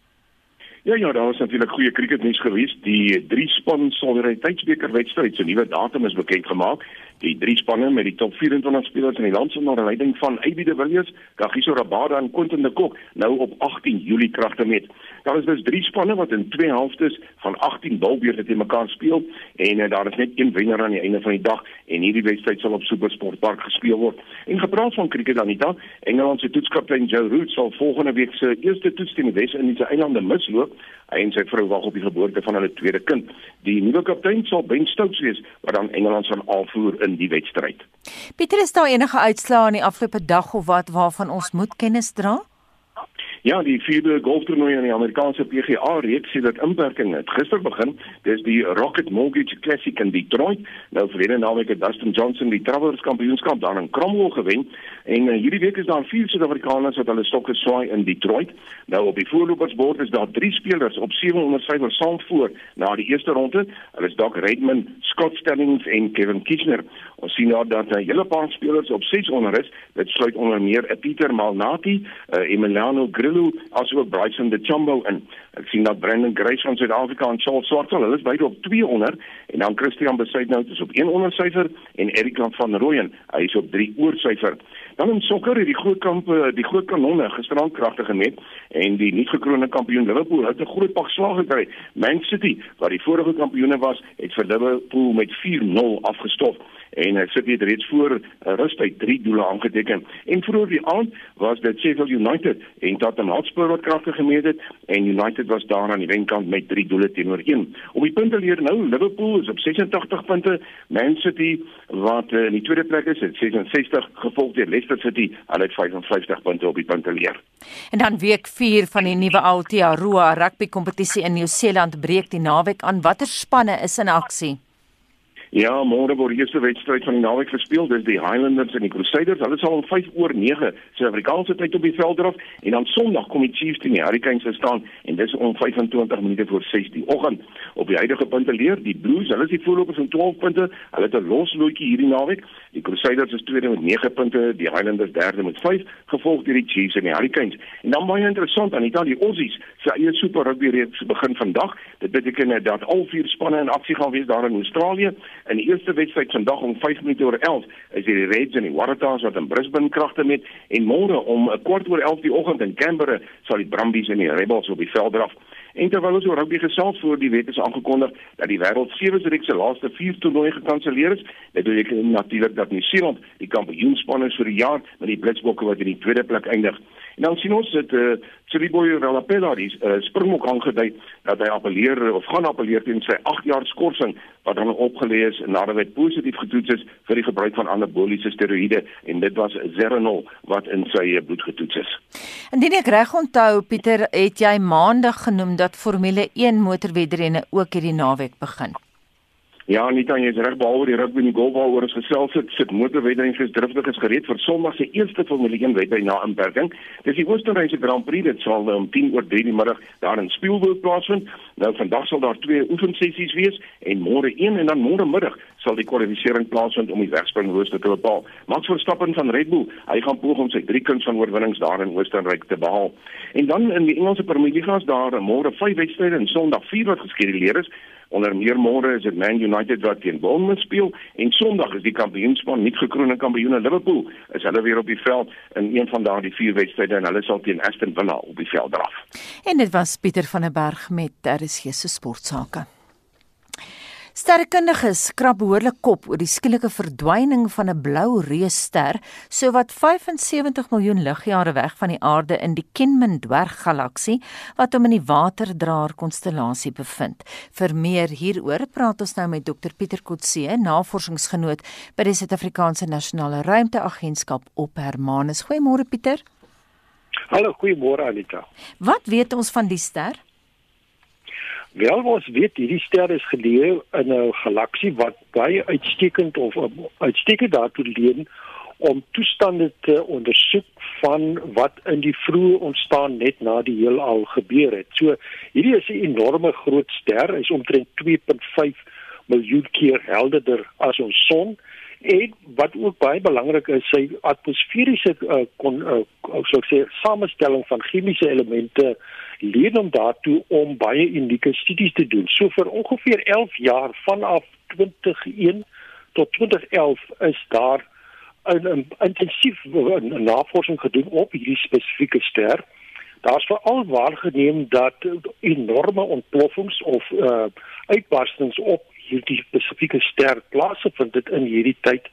Ja ja, daar was natuurlik goeie cricketnuus gewees. Die drie span solidariteitsbeker wedstryd se nuwe datum is bekend gemaak. Die drie spanne met die top 24 spelers in die land onder leiding van Aby de Villiers, Kagiso Rabada en Quentin de Kock nou op 18 Julie kragte met. Daar is dus drie spanne wat in twee helftes van 18 balbeurte teen mekaar speel en uh, daar is net een wenner aan die einde van die dag en hierdie wedstryd sal op Supersport Park gespeel word. En gepraat van cricket dan Anita, Engeland se toetskaptein Joe Root sal volgende week se eerste toets teen die Wes-Indiese eilande misloop. Hy en sy vrou wag op die geboorte van hulle tweede kind. Die nuwe kaptein sal Ben Stokes wees wat dan Engeland sal aanvoer in die wedstryd. Pieter, is daar enige uitslae in die afgelope dag of wat waarvan ons moet kennis dra? Ja, die vierde golftoernooi in die Amerikaanse PGA reeks sê dat inperking het gister begin. Dis die Rocket Mortgage Classic in Detroit. Nou verlede naweek het Dustin Johnson die Travelers Kampioenskap daar in Cromwell gewen en uh, hierdie week is daar vier Suid-Afrikaners wat hulle stokke swaai in Detroit. Nou op die voorlopersbord is daar drie spelers op 700 syfer saam voor na die eerste ronde. Hulle is Doc Redman, Scott Stellings en Kevin Kitchener. Ons sien nou dat 'n uh, hele paar spelers op 600 is. Dit sluit onder meer 'n uh, Pieter Malnati, uh, Emiliano Grill Zulu asook Bryson de Chambo in. Ek sien dat Brendan Grace van Suid-Afrika en Charles Swartel, hulle is beide op 200 en dan Christian Besuitnout is op 100 syfer en Erik van Rooyen, hy is op 3 oor syfer. Dan in sokker het die groot kamp die groot kanonne gisterand kragtig gemet en die nuut gekroonde kampioen Liverpool het 'n groot pak slag gekry. Man City, wat die vorige kampioene was, het vir Liverpool met 4-0 afgestof en hy sit hier reeds voor uh, rustyd 3 doele aangeteken. En vroeër die aand was dit Sheffield United en Tottenham Hotspur wat kragtig gemeet het en United was daar aan die wenkant met 3 doele teenoor 1. Op die punte leer nou Liverpool is op 86 punte, Man City wat uh, in die tweede plek is het 66 gevolg deur Leicester City, hulle het 55 punte op die punte leer. En dan week 4 van die nuwe Aotearoa rugby kompetisie in Nieu-Seeland breek die naweek aan. Watter spanne is in aksie? Ja, môre word die eerste wedstryd van die naweek gespeel. Dis die Highlanders en die Crusaders. Hulle sal om 5 oor 9 Suid-Afrikaanse tyd op die veld draf en dan Sondag kom die Chiefs teen die Hurricanes te staan en dis om 25 minute voor 6 die oggend. Op die huidige punte leer die Blues, hulle is die voorlopers met 12 punte. Hulle het 'n loslootjie hierdie naweek. Die Crusaders is tweede met 9 punte, die Highlanders derde met 5, gevolg deur die Chiefs en die Hurricanes. En dan baie interessant aan Italië Aussies se eie Super Rugby reeks begin vandag. Dit beteken dat al vier spanne in aksie gaan wees daar in Australië. In die eerste wedstryd vandag om 5 minute oor 11 is die Reds en die Waratahs wat in Brisbane kragte met en môre om 'n kwart oor 11 die oggend in Canberra sal die Brumbies en die Rebels op die veld draf. En terwyl ons oor rugby gesels voor die wet is aangekondig dat die wêreld sewe reeks se laaste 4 toernooie gekanselleer is, dit beteken natuurlik dat Nieu-Seeland die kampioenspan is vir die jaar met die Blitsbokke wat in die tweede plek eindig. En dan sien ons dat eh uh, Tsiriboy Relapela die uh, springbok aangedui dat hy appeleer of gaan appeleer teen sy 8 jaar skorsing wat hom opgelê is nadat hy positief getoets is vir die gebruik van anaboliese steroïde en dit was Zeranol wat in sy bloed getoets is. Indien ek reg onthou Pieter, het jy maandag genoem dat Formule 1 motorwedrenne ook hierdie naweek begin. Ja, nie dan jy's reg behalwe die rugby en die golf waaroor ons gesels het, sit motorwedrenning vir driftig is gereed vir Sondag se eerste Formule 1 wedren na inperking. Dis die Oostenrykse Grand Prix dit sal om 10 oor 3 die middag daar in Spielberg plaasvind. Nou vandag sal daar twee oefensessies wees en môre een en dan môre middag sal die kwalifikasie plaasvind om die wegspringrooster te bepaal. Max Verstappen van Red Bull, hy gaan poog om sy drie kuns van oorwinnings daar in Oostenryk te behaal. En dan in die Engelse Premier League gaan daar môre vyf wedstryde en Sondag vier wat geskeduleer is. Onder meer môre is dit Man United wat teen Bournemouth speel en Sondag is die kampioenspan nuut gekroonde kampioene Liverpool. Is hulle weer op die veld in een van daardie vier wedstryde en hulle sal teen Aston Villa op die veld draf. En dit was Pieter van der Berg met RSG se sportsake. Sterrekundiges krap behoorlik kop oor die skielike verdwyning van 'n blou reusster so wat 75 miljoen ligjare weg van die aarde in die Kenman dwerggalaksie wat hom in die waterdraer konstellasie bevind. Vir meer hieroor praat ons nou met Dr Pieter Kotse, navorsingsgenoot by die Suid-Afrikaanse Nasionale Ruimteagentskap op Hermanus. Goeiemôre Pieter. Hallo, goeiemôre Anita. Wat weet ons van die ster? Wel ons weet hierdie ster is geleë in 'n galaksie wat baie uitstekend of um, uitstekend daartoe leen om toestande te ondersoek van wat in die vroeë ontstaan net na die heelal gebeur het. So hierdie is 'n enorme groot ster, is omtrent 2.5 miljoen keer helderder as ons son en wat ook baie belangrik is sy atmosferiese uh, kon uh, sou sê samestelling van chemiese elemente leen hom daartoe om baie unieke studies te doen. So vir ongeveer 11 jaar vanaf 2001 tot 2011 is daar 'n in, intensief navorsing gedoen op hierdie spesifieke ster. Daar's veral waargeneem dat enorme ontploffings of uh, uitbarstings op hierdie spesifieke ster plaasgevind het in hierdie tyd.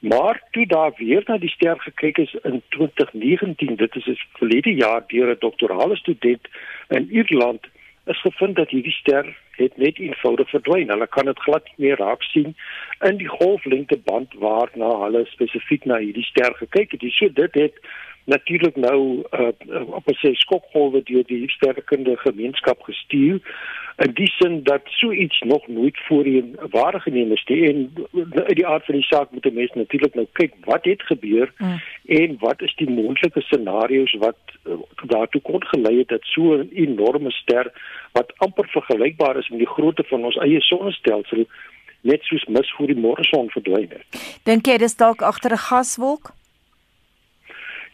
Maar toe daar weer na die ster gekyk is in 2019, dit is 'n verlede jaar deur 'n doktorale student in Ierland, is gevind dat hierdie ster het net eenvoudig verdwyn. Hulle kan dit glad nie meer raak sien in die golflengteband waarna hulle spesifiek na hierdie ster gekyk het. So dit het natuurlik nou uh, op 'n sê skokgolwe deur die sterrekundige gemeenskap gestuur in die sin dat so iets nog nooit voorheen waargeneem is nie en uit die aard van die saak moet 'n mens natuurlik nou kyk wat het gebeur mm. en wat is die moontlike scenario's wat uh, daartoe kon gelei het dat so 'n enorme ster wat amper vergelykbaar is met die grootte van ons eie sonnestelsel net soos mis voor die môreson verdwyn het. Dink jy dis dalk agter 'n gaswolk?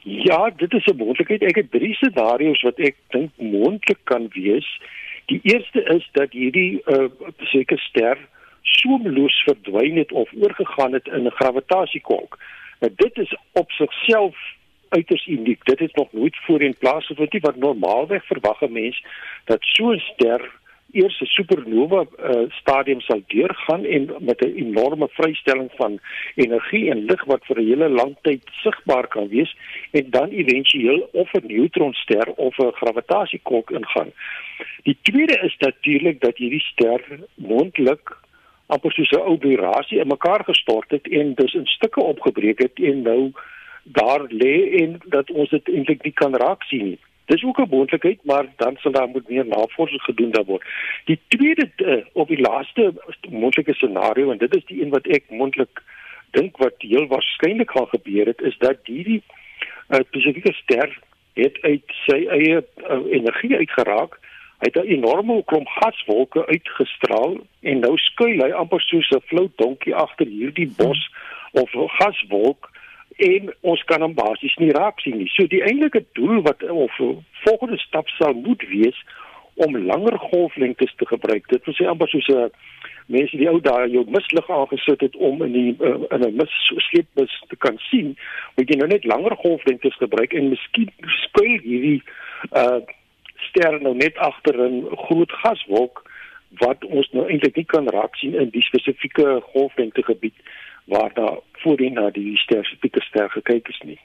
Ja, dit is 'n moontlikheid. Ek het drie scenario's wat ek dink moontlik kan wees. Die eerste is dat hierdie uh seker ster soemloos verdwyn het of oorgegaan het in 'n gravitasiekolk. Nou dit is op sigself uiters uniek. Dit het nog nooit voorheen plaasgevind nie wat normaalweg verwag 'n mens dat so 'n ster eers 'n supernova uh, stadium sal deurgaan en met 'n enorme vrystelling van energie en lig wat vir 'n hele lang tyd sigbaar kan wees en dan éventueel of 'n neutronster of 'n gravitasiekolk ingaan. Die tweede is natuurlik dat hierdie ster moontlik amper soos 'n ou vibrasie in mekaar gestort het en dus in stukke opgebreek het en nou daar lê en dat ons dit eintlik nie kan raak sien nie. Dis ook 'n moontlikheid, maar dan sal daar moet meer navorsing gedoen daar word. Die tweede uh, of die laaste moontlike scenario en dit is die een wat ek moontlik dink wat heel waarskynlik gaan gebeur het is dat hierdie uh, spesifieke ster het uit sy eie uh, energie uitgeraak. Hy het 'n enorme klomp gaswolke uitgestraal en nou skuil hy amper soos 'n flou donkie agter hierdie bos of gaswolk en ons kan hom basies nie raak sien nie. So die eintlike doel wat of volgende stap sal moet wees om langer golflengtes te gebruik. Dit wil sê amper soos 'n mense die ou daai jou mislig aangesit het om in die uh, in 'n missleepbus te kan sien, moet jy nou net langer golflengtes gebruik en miskien skuil hierdie uh ster nou net agter 'n groot gaswolk wat ons nou eintlik nie kan raak sien in die spesifieke golflengte gebied waar daar voorheen na die ster se Pieterster gekyk is nie.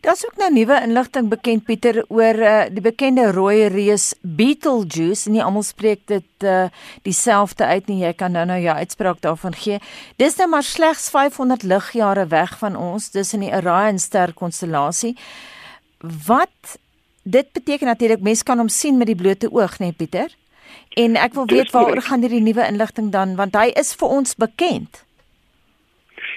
Daar's ook nou nuwe inligting bekend Pieter oor uh, die bekende rooi reus Beetlejuice nie almal spreek dit uh, dieselfde uit nie. Jy kan nou nou jou uitspraak daarvan gee. Dis nou maar slegs 500 ligjare weg van ons, dis in die Orion ster konstellasie. Wat dit beteken natuurlik mense kan hom sien met die blote oog, né nee, Pieter? En ek wil weet waaroor gaan hierdie nuwe inligting dan want hy is vir ons bekend.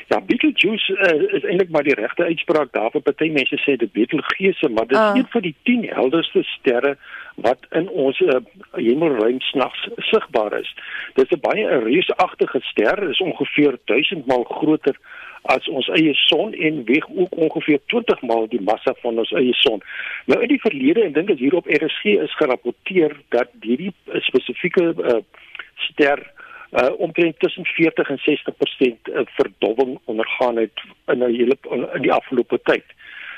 Ja, Beetlejuice uh, is eintlik maar die regte uitspraak daarvoor. Party mense sê dit Beetlegeuse, maar dit is uh. een van die 10 helderste sterre wat in ons uh, hemelruim snags sigbaar is. Dit is 'n baie reusagtige ster, is ongeveer 1000 maal groter as ons eie son en weeg ook ongeveer 20 maal die massa van ons eie son. Nou in die verlede en dink as hier op RSG is gerapporteer dat hierdie spesifieke uh, ster uh omtrent tussen 40 en 60% uh, verdowing ondergaan het in 'n hele in die afgelope tyd.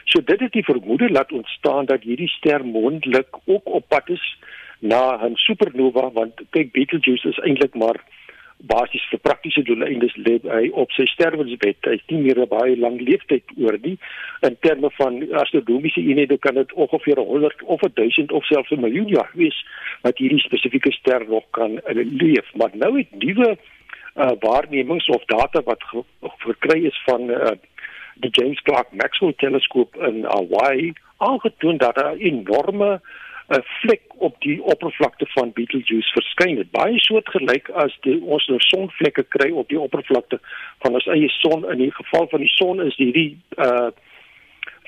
So dit het die vermoede laat ontstaan dat hierdie ster mondelik ook op pad is na 'n supernova want kyk Betelgeuse is eintlik maar basies vir praktiese doeleindes lê hy op sy sterwensbed. Hy het nie meer 'n baie lang leeftyd oor nie. In terme van astronomiese eenhede kan dit ongeveer 100 of 1000 of selfs 'n miljoen jaar wees wat hierdie spesifieke ster nog kan leef. Maar nou het nuwe uh, waarnemings of data wat verkry is van uh, die James Clerk Maxwell teleskoop in Hawaii aangetoon dat 'n enorme 'n vlek op die oppervlakte van Betelgeuse verskyn het. Baie soortgelyk as die ons nou sonvlekke kry op die oppervlakte van ons eie son. In die geval van die son is hierdie uh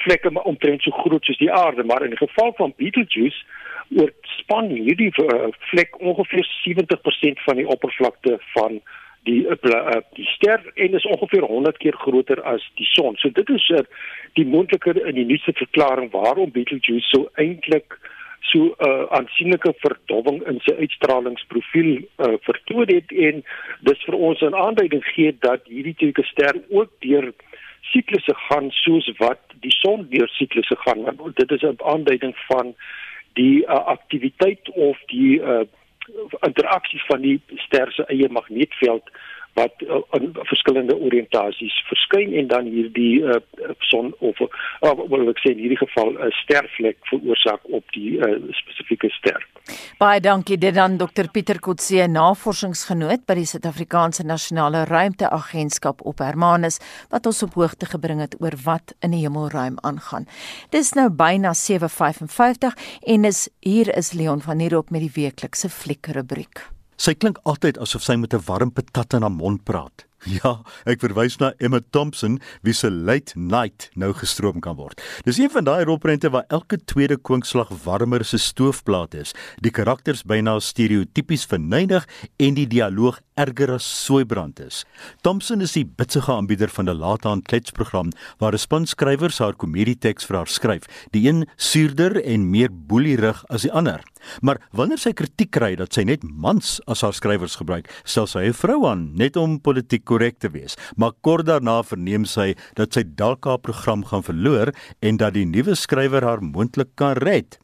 vlekke omtrent so groot soos die aarde, maar in die geval van Betelgeuse oorspan hierdie uh, vlek ongeveer 70% van die oppervlakte van die uh, die ster en is ongeveer 100 keer groter as die son. So dit is uh, die moontlike in die nuutste verklaring waarom Betelgeuse so eintlik so 'n uh, aansienlike verdowwing in sy uitstralingsprofiel uh, vertoon het en dis vir ons 'n aanduiding gee dat hierdie tipe ster ook deur siklusse gaan soos wat die son deur siklusse gaan. Want dit is 'n aanduiding van die uh, aktiwiteit of die uh, interaksie van die ster se eie magneetveld wat uh, in verskillende oriëntasies verskyn en dan hierdie uh, son of uh, wil ek sê in hierdie geval 'n uh, stervlek veroorsaak op die uh, spesifieke ster. Baie dankie dit dan Dr Pieter Kotse, navorsingsgenoot by die Suid-Afrikaanse Nasionale Ruimteagentskap op Hermanus wat ons op hoogte gebring het oor wat in die hemelruim aangaan. Dis nou byna 7:55 en is hier is Leon van Heerop met die weeklikse fliekrubriek. Sy klink altyd asof sy met 'n warm patat in haar mond praat. (laughs) Ja, ek verwys na Emma Thompson wie se late night nou gestroom kan word. Dis een van daai rolprente waar elke tweede kwinkslag warmer 'n stoofplaat is. Die karakters byna stereotypies verneig en die dialoog erger as soeibrand is. Thompson is die bitsige aanbieder van 'n laataan kletsprogram waar 'n span skrywers haar komedieteks vir haar skryf. Die een suurder en meer boelierig as die ander. Maar wanneer sy kritiek kry dat sy net mans as haar skrywers gebruik, stel sy 'n vrou aan net om politiek korrek te wees. Maar kort daarna verneem sy dat sy dalk haar program gaan verloor en dat die nuwe skrywer haar moontlik kan red.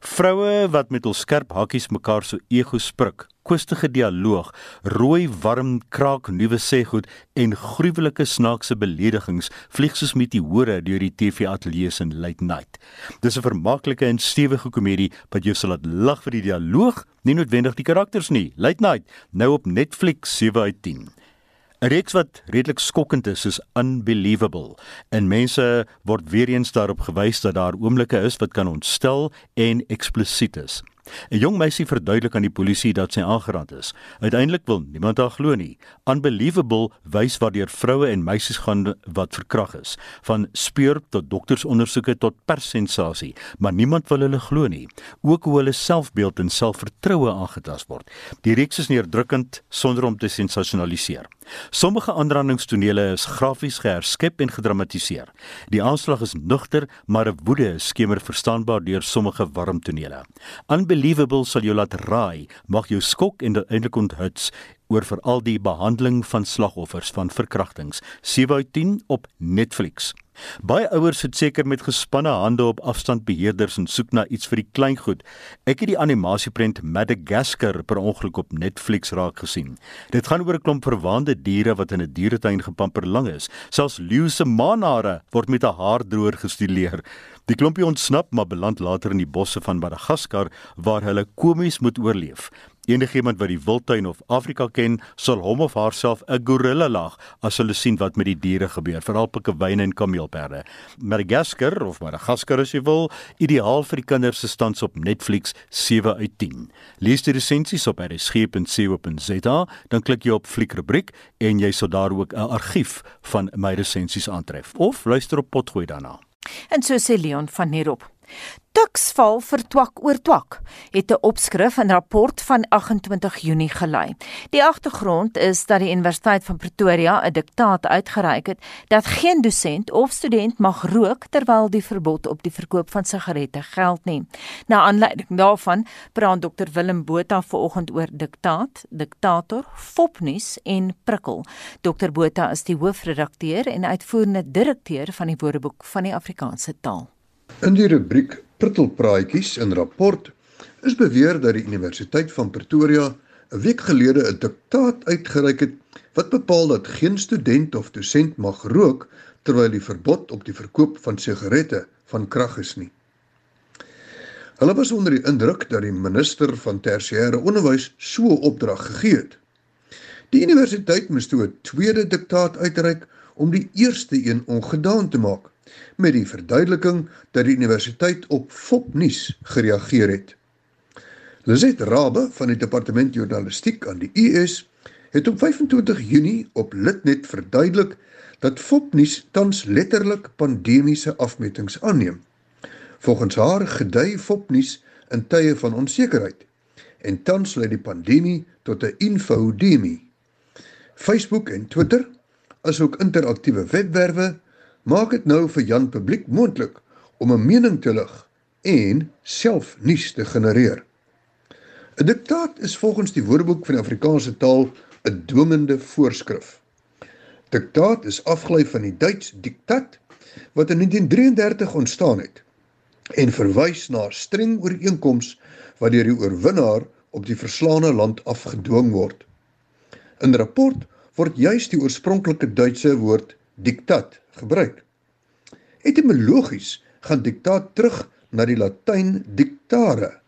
Vroue wat met hul skerp hakkies mekaar so ego sprik, kwistige dialoog, rooi warm kraak nuwe sêgoed en gruwelike snaakse beledigings vlieg soos meteore deur die TV ateljee in late night. Dis 'n vermaaklike en stewige komedie wat jou sal laat lag vir die dialoog, nie noodwendig die karakters nie. Late night, nou op Netflix 7 uit 10. 'n Reeks wat redelik skokkend is, is unbelievable. En mense word weer eens daarop gewys dat daar oomblikke is wat kan ontstel en eksplisiet is. 'n Jong meisie verduidelik aan die polisie dat sy aangeraak is. Uiteindelik wil niemand haar glo nie. Unbelievable wys waardeur vroue en meisies gaan wat verkrag is, van speur tot doktersondersoeke tot perssensasie, maar niemand wil hulle glo nie. Ook hoe hulle selfbeeld en selfvertroue aangetast word. Die reeks is neerdrukkend sonder om te sensasionaliseer. Sommige aanrandingstonele is grafies geherskep en gedramatiseer. Die aanslag is nugter, maar 'n woede skemer verstaanbaar deur sommige warm tonele. Unbelievable sal jou laat raai, mag jou skok en eintlik onthuts oor veral die behandeling van slagoffers van verkrachtings. 7 uit 10 op Netflix. Baie ouers sit seker met gespanne hande op afstandbeheerders en soek na iets vir die kleingoed. Ek het die animasieprent Madagascar per ongeluk op Netflix raak gesien. Dit gaan oor 'n klomp verwaande diere wat in 'n dieretuin gepamper lang is. Selfs leeu se manare word met 'n haardroër gestileer. Die klompie ontsnap maar beland later in die bosse van Madagaskar waar hulle komies moet oorleef. Enigiemand wat die wildtuin of Afrika ken, sal hom of haarself 'n gorilla lag as hulle sien wat met die diere gebeur, veral pikkewyne en kameelperde. Madagascar of Madagaskar as jy wil, ideaal vir die kinders se stands op Netflix 7 uit 10. Lees die resensies op rsg.co.za, dan klik jy op fliekrubriek en jy sal daar ook 'n argief van my resensies aantref of luister op potgooi daarna. En so sê Leon van hierop. Tuks val vir twak oor twak het 'n opskrif in 'n rapport van 28 Junie gelei. Die agtergrond is dat die Universiteit van Pretoria 'n diktaat uitgereik het dat geen dosent of student mag rook terwyl die verbod op die verkoop van sigarette geld nie. Na aanleiding daarvan praat Dr Willem Botha vanoggend oor diktaat, diktator, fopnuus en prikkel. Dr Botha is die hoofredakteur en uitvoerende direkteur van die Woordeboek van die Afrikaanse taal. In die rubriek Prittelpraatjies in rapport is beweer dat die Universiteit van Pretoria 'n week gelede 'n diktaat uitgereik het wat bepaal dat geen student of dosent mag rook terwyl die verbod op die verkoop van sigarette van krag is nie. Hulle was onder die indruk dat die minister van tersiêre onderwys so 'n opdrag gegee het. Die universiteit moes toe 'n tweede diktaat uitreik om die eerste een ongedaan te maak met die verduideliking dat die universiteit op fopnuus gereageer het. Lizet Rabbe van die Departement Journalistiek aan die US het op 25 Junie op Litnet verduidelik dat Fopnuus tans letterlik pandemiese afmetings aanneem. Volgens haar gedui Fopnuus in tye van onsekerheid en tans lei die pandemie tot 'n infodemie. Facebook en Twitter, asook interaktiewe webwerwe, maak dit nou vir Jan publiek moontlik om 'n mening te lig en self nuus te genereer. 'n Diktaat is volgens die Woordeboek van die Afrikaanse taal 'n dwingende voorskrif. Diktaat is afgelei van die Duits diktat wat in 1933 ontstaan het en verwys na streng ooreenkoms wat deur die oorwinnaar op die verslaane land afgedwing word. In rapport word juis die oorspronklike Duitse woord diktat gebruik. Etimologies gaan diktaat terug na die Latyn dictare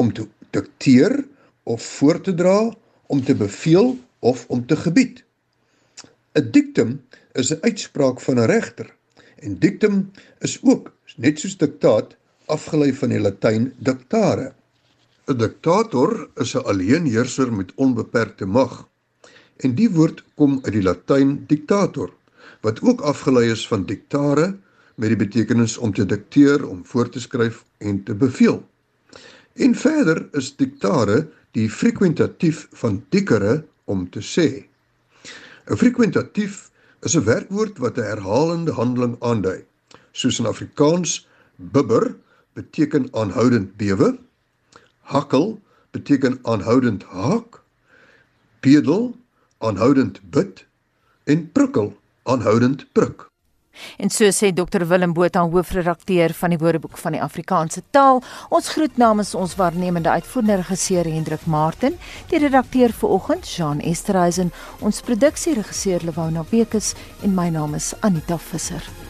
om te dikteer of voor te dra, om te beveel of om te gebied. 'n Dictum is 'n uitspraak van 'n regter en dictum is ook net soos diktaat afgelei van die Latyn dictare. 'n Diktator is 'n alleenheerser met onbeperkte mag. En die woord kom uit die Latyn dictator wat ook afgelei is van dictare met die betekenis om te dikteer, om voor te skryf en te beveel. En verder is dictare die frekwentatief van dikere om te sê. 'n Frekwentatief is 'n werkwoord wat 'n herhalende handeling aandui. Soos in Afrikaans bibber beteken aanhoudend bewe, hakkel beteken aanhoudend haak, bedel aanhoudend bid en prikkel aanhoudend prik. En so sê Dr Willem Botha, hoofredakteur van die Woordeboek van die Afrikaanse taal. Ons groet namens ons waarnemende uitvoerende regisseur Hendrik Martin, die redakteur vir oggend Jean Esterhuizen, ons produksieregisseur Lewona Bekes en my naam is Anita Visser.